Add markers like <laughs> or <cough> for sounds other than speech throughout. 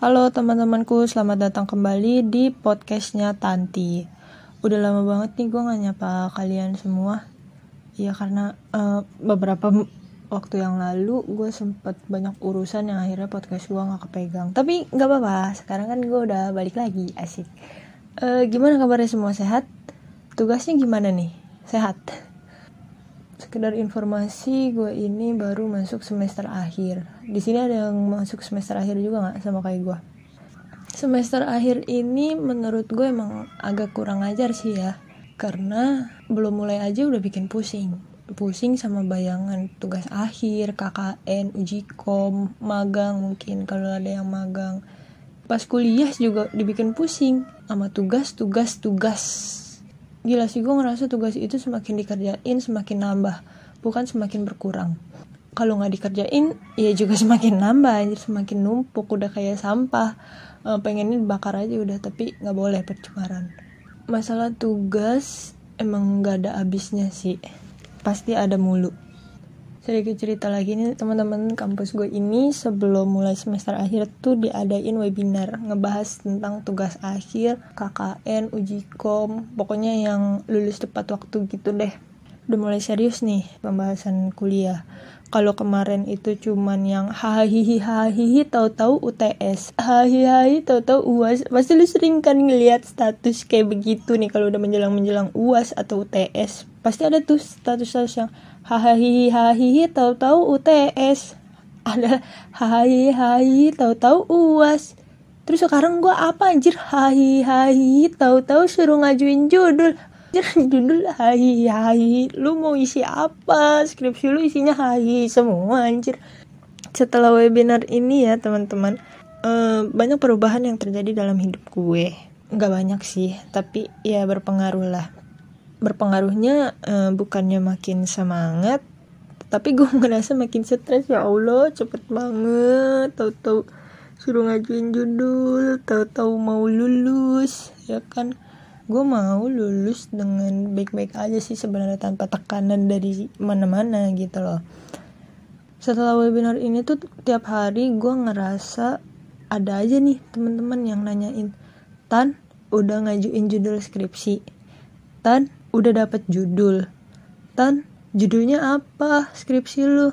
Halo teman-temanku, selamat datang kembali di podcastnya Tanti. Udah lama banget nih gue gak nyapa kalian semua. Ya karena uh, beberapa waktu yang lalu gue sempet banyak urusan yang akhirnya podcast gue gak kepegang. Tapi gak apa-apa, sekarang kan gue udah balik lagi, asik. Uh, gimana kabarnya semua sehat? Tugasnya gimana nih? Sehat? Sekedar informasi gue ini baru masuk semester akhir. Di sini ada yang masuk semester akhir juga nggak sama kayak gue semester akhir ini menurut gue emang agak kurang ajar sih ya. Karena belum mulai aja udah bikin pusing. Pusing sama bayangan tugas akhir KKN uji kom magang mungkin kalau ada yang magang. Pas kuliah juga dibikin pusing sama tugas tugas tugas gila sih gue ngerasa tugas itu semakin dikerjain semakin nambah. Bukan semakin berkurang. Kalau nggak dikerjain ya juga <laughs> semakin nambah anjir semakin numpuk. Udah kayak sampah. E, pengennya dibakar aja udah tapi nggak boleh percemaran masalah tugas emang nggak ada habisnya sih. Pasti ada mulu sedikit cerita lagi nih teman-teman kampus gue ini sebelum mulai semester akhir tuh diadain webinar ngebahas tentang tugas akhir KKN uji kom pokoknya yang lulus tepat waktu gitu deh. Udah mulai serius nih pembahasan kuliah kalau kemarin itu cuman yang hahihi hahihi tahu-tahu UTS hahihi tahu-tahu UAS pasti lu sering kan ngeliat status kayak begitu nih kalau udah menjelang menjelang UAS atau UTS pasti ada tuh status-status yang hahihi hahihi tahu-tahu UTS ada hahihi tahu-tahu UAS terus sekarang gue apa anjir? Hahihi tahu-tahu suruh ngajuin judul <laughs> judul hahihi hahihi lu mau isi apa? Skripsi lu isinya hahihi semua anjir. Setelah webinar ini ya teman-teman uh, banyak perubahan yang terjadi dalam hidup gue. Nggak banyak sih tapi ya berpengaruh lah. Berpengaruhnya uh, bukannya makin semangat tapi <laughs> gue ngerasa makin stres. Ya Allah cepet banget. Tahu-tahu suruh ngajuin judul tahu-tahu mau lulus ya kan gue mau lulus dengan baik-baik aja sih sebenarnya tanpa tekanan dari mana-mana gitu loh. Setelah webinar ini tuh tiap hari gue ngerasa ada aja nih teman-teman yang nanyain tan udah ngajuin judul skripsi? Tan udah dapet judul? Tan judulnya apa? Skripsi lu?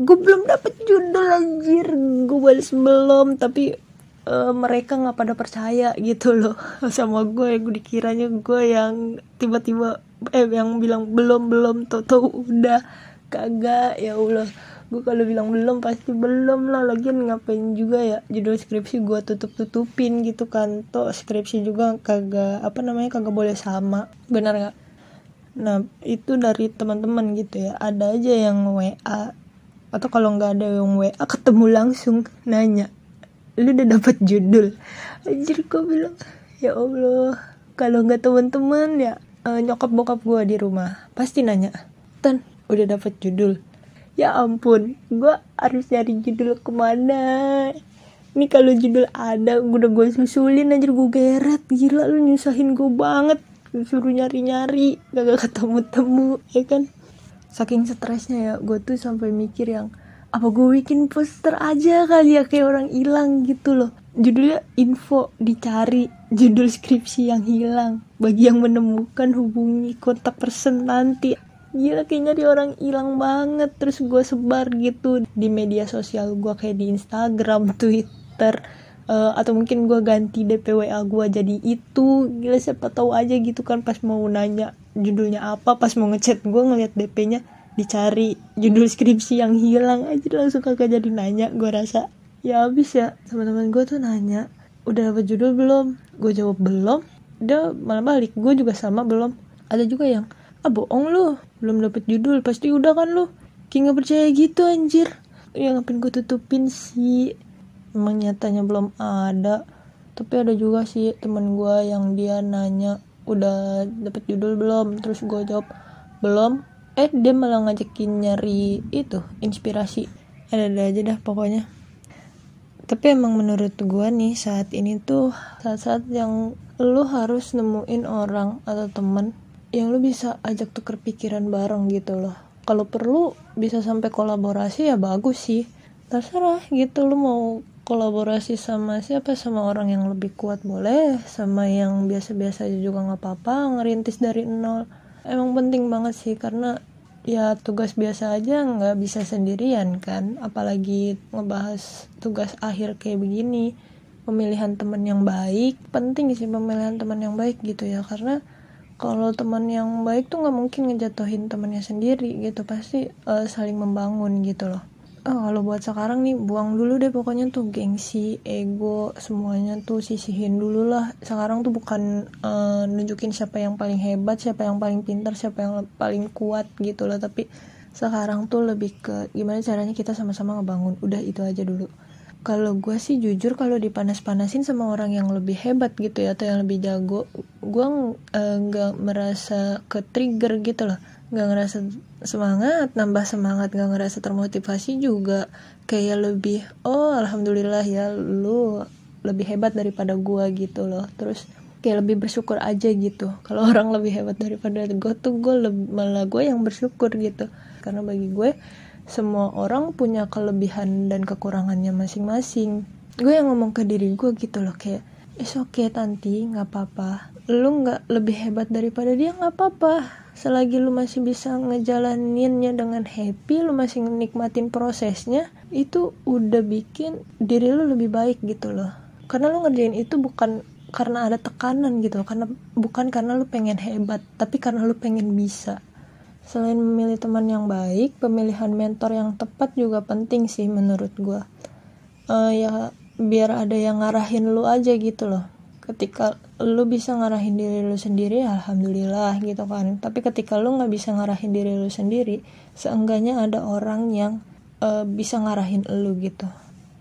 Gue belum dapet judul anjir. Gue balas belum tapi uh, mereka nggak pada percaya gitu loh <laughs> sama gue. Gue dikiranya gue yang tiba-tiba eh yang bilang belum belum tau udah. Kagak ya allah. Gue kalau bilang belum pasti belum lah. Lagian ngapain juga ya? Judul skripsi gue tutup tutupin gitu kan. Toh skripsi juga kagak apa namanya kagak boleh sama. Benar nggak? Nah itu dari teman-teman gitu ya. Ada aja yang wa atau kalau nggak ada yang wa ketemu langsung nanya lu udah dapat judul. Anjir gue bilang ya allah kalau nggak teman-teman ya uh, nyokap bokap gue di rumah. Pasti nanya tan udah dapat judul? Ya ampun gue harus nyari judul ke mana? Ini kalau judul ada udah gue susulin aja gue geret. Gila lu nyusahin gue banget. Suruh nyari-nyari gak ketemu-temu ya kan? Saking stresnya ya gue tuh sampai mikir yang apa gue bikin poster aja kali ya kayak orang hilang gitu loh. Judulnya info dicari judul skripsi yang hilang. Bagi yang menemukan hubungi kontak person nanti. Gila kayaknya di orang hilang banget. Terus gue sebar gitu di media sosial gue kayak di Instagram Twitter uh, atau mungkin gue ganti DPWA gue jadi itu. Gila siapa tahu aja gitu kan pas mau nanya judulnya apa pas mau ngechat gue ngeliat DP-nya dicari judul skripsi yang hilang aja langsung kagak jadi nanya. Gue rasa ya habis ya. Teman-teman gue tuh nanya udah dapet judul belum? Gue jawab belum. Udah malah balik gue juga sama belum. Ada juga yang ah bohong lu belum dapet judul. Pasti udah kan lu? Kayak nggak percaya gitu anjir. Ya ngapain gue tutupin sih? Emang nyatanya belum ada. Tapi ada juga sih temen gue yang dia nanya udah dapet judul belum? Terus gue jawab belum eh dia malah ngajakin nyari itu inspirasi. Ada-ada aja dah pokoknya. Tapi emang menurut gue nih saat ini tuh saat-saat yang lu harus nemuin orang atau temen yang lu bisa ajak tuker pikiran bareng gitu loh. Kalau perlu bisa sampai kolaborasi ya bagus sih. Terserah gitu lu mau kolaborasi sama siapa? Sama orang yang lebih kuat boleh sama yang biasa-biasa aja juga nggak apa-apa ngerintis dari nol emang penting banget sih karena ya tugas biasa aja nggak bisa sendirian kan. Apalagi ngebahas tugas akhir kayak begini. Pemilihan teman yang baik penting sih pemilihan teman yang baik gitu ya. Karena kalau teman yang baik tuh nggak mungkin ngejatuhin temannya sendiri gitu. Pasti uh, saling membangun gitu loh oh, kalau buat sekarang nih buang dulu deh pokoknya tuh gengsi ego semuanya tuh sisihin dulu lah. Sekarang tuh bukan uh, nunjukin siapa yang paling hebat siapa yang paling pintar siapa yang paling kuat gitu loh. Tapi sekarang tuh lebih ke gimana caranya kita sama-sama ngebangun. Udah itu aja dulu. Kalau gue sih jujur kalau dipanas-panasin sama orang yang lebih hebat gitu ya atau yang lebih jago gue eh, nggak uh, merasa ke trigger gitu loh nggak ngerasa semangat nambah semangat nggak ngerasa termotivasi juga. Kayak lebih oh alhamdulillah ya lu lebih hebat daripada gua gitu loh. Terus kayak lebih bersyukur aja gitu. Kalau <laughs> orang lebih hebat daripada gue tuh gue malah gue yang bersyukur gitu. Karena bagi gue semua orang punya kelebihan dan kekurangannya masing-masing. Gue yang ngomong ke diri gue gitu loh kayak is oke okay, tanti nggak apa-apa. Lu nggak lebih hebat daripada dia nggak apa-apa selagi lu masih bisa ngejalaninnya dengan happy lu masih nikmatin prosesnya itu udah bikin diri lu lebih baik gitu loh. Karena lu ngerjain itu bukan karena ada tekanan gitu karena bukan karena lu pengen hebat tapi karena lu pengen bisa. Selain memilih teman yang baik pemilihan mentor yang tepat juga penting sih menurut gue uh, ya biar ada yang ngarahin lu aja gitu loh ketika lu bisa ngarahin diri lu sendiri alhamdulillah gitu kan. Tapi ketika lu nggak bisa ngarahin diri lu sendiri seenggaknya ada orang yang uh, bisa ngarahin lu gitu.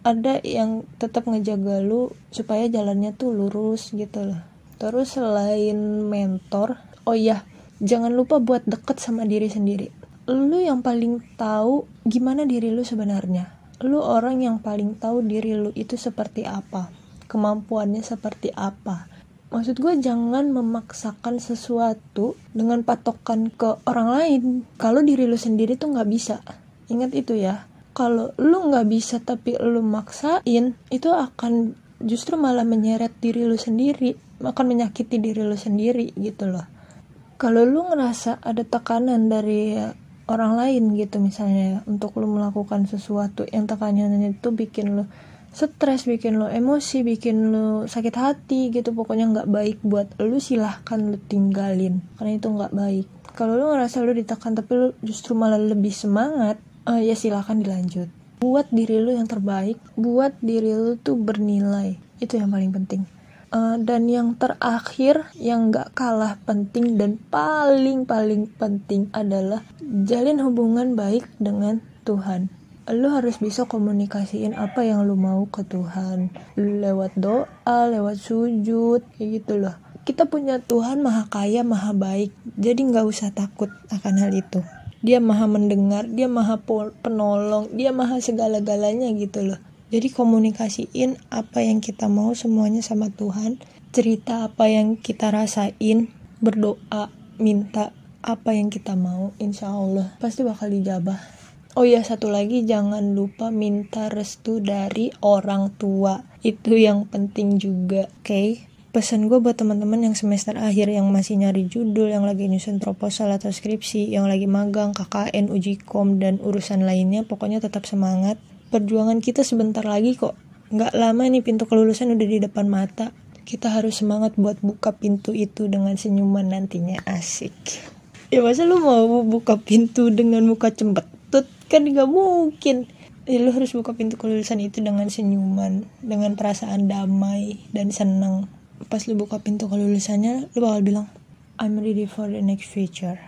Ada yang tetap ngejaga lu supaya jalannya tuh lurus gitu loh. Terus selain mentor oh iya jangan lupa buat deket sama diri sendiri. Lu yang paling tahu gimana diri lu sebenarnya. Lu orang yang paling tahu diri lu itu seperti apa kemampuannya seperti apa. Maksud gue jangan memaksakan sesuatu dengan patokan ke orang lain. Kalau diri lu sendiri tuh nggak bisa. Ingat itu ya. Kalau lu nggak bisa tapi lu maksain itu akan justru malah menyeret diri lu sendiri akan menyakiti diri lu sendiri gitu loh. Kalau lu ngerasa ada tekanan dari orang lain gitu misalnya untuk lu melakukan sesuatu yang tekanannya itu bikin lu stres bikin lo emosi bikin lo sakit hati gitu. Pokoknya nggak baik buat lo silahkan lo tinggalin. Karena itu nggak baik. Kalau lo ngerasa lo ditekan tapi lo justru malah lebih semangat uh, ya silahkan dilanjut. Buat diri lo yang terbaik buat diri lo tuh bernilai. Itu yang paling penting. Uh, dan yang terakhir yang nggak kalah penting dan paling paling penting adalah jalin hubungan baik dengan Tuhan lu harus bisa komunikasiin apa yang lu mau ke Tuhan. Lewat doa lewat sujud kayak gitu loh. Kita punya Tuhan maha kaya maha baik. Jadi nggak usah takut akan hal itu. Dia maha mendengar dia maha penolong dia maha segala-galanya gitu loh. Jadi komunikasiin apa yang kita mau semuanya sama Tuhan. Cerita apa yang kita rasain berdoa minta apa yang kita mau insya Allah pasti bakal dijabah Oh iya satu lagi jangan lupa minta restu dari orang tua. Itu yang penting juga, oke? Okay? Pesan gue buat teman-teman yang semester akhir yang masih nyari judul, yang lagi nyusun proposal atau skripsi, yang lagi magang, KKN, uji kom, dan urusan lainnya, pokoknya tetap semangat. Perjuangan kita sebentar lagi kok. Nggak lama nih pintu kelulusan udah di depan mata. Kita harus semangat buat buka pintu itu dengan senyuman nantinya. Asik. Ya masa lu mau buka pintu dengan muka cembet? Kan nggak mungkin. Ya, lu harus buka pintu kelulusan itu dengan senyuman dengan perasaan damai dan senang. Pas lu buka pintu kelulusannya lu bakal bilang I'm ready for the next future.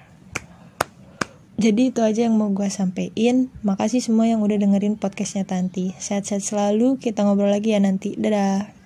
Jadi itu aja yang mau gue sampein. Makasih semua yang udah dengerin podcastnya Tanti. Sehat-sehat selalu kita ngobrol lagi ya nanti. Dadah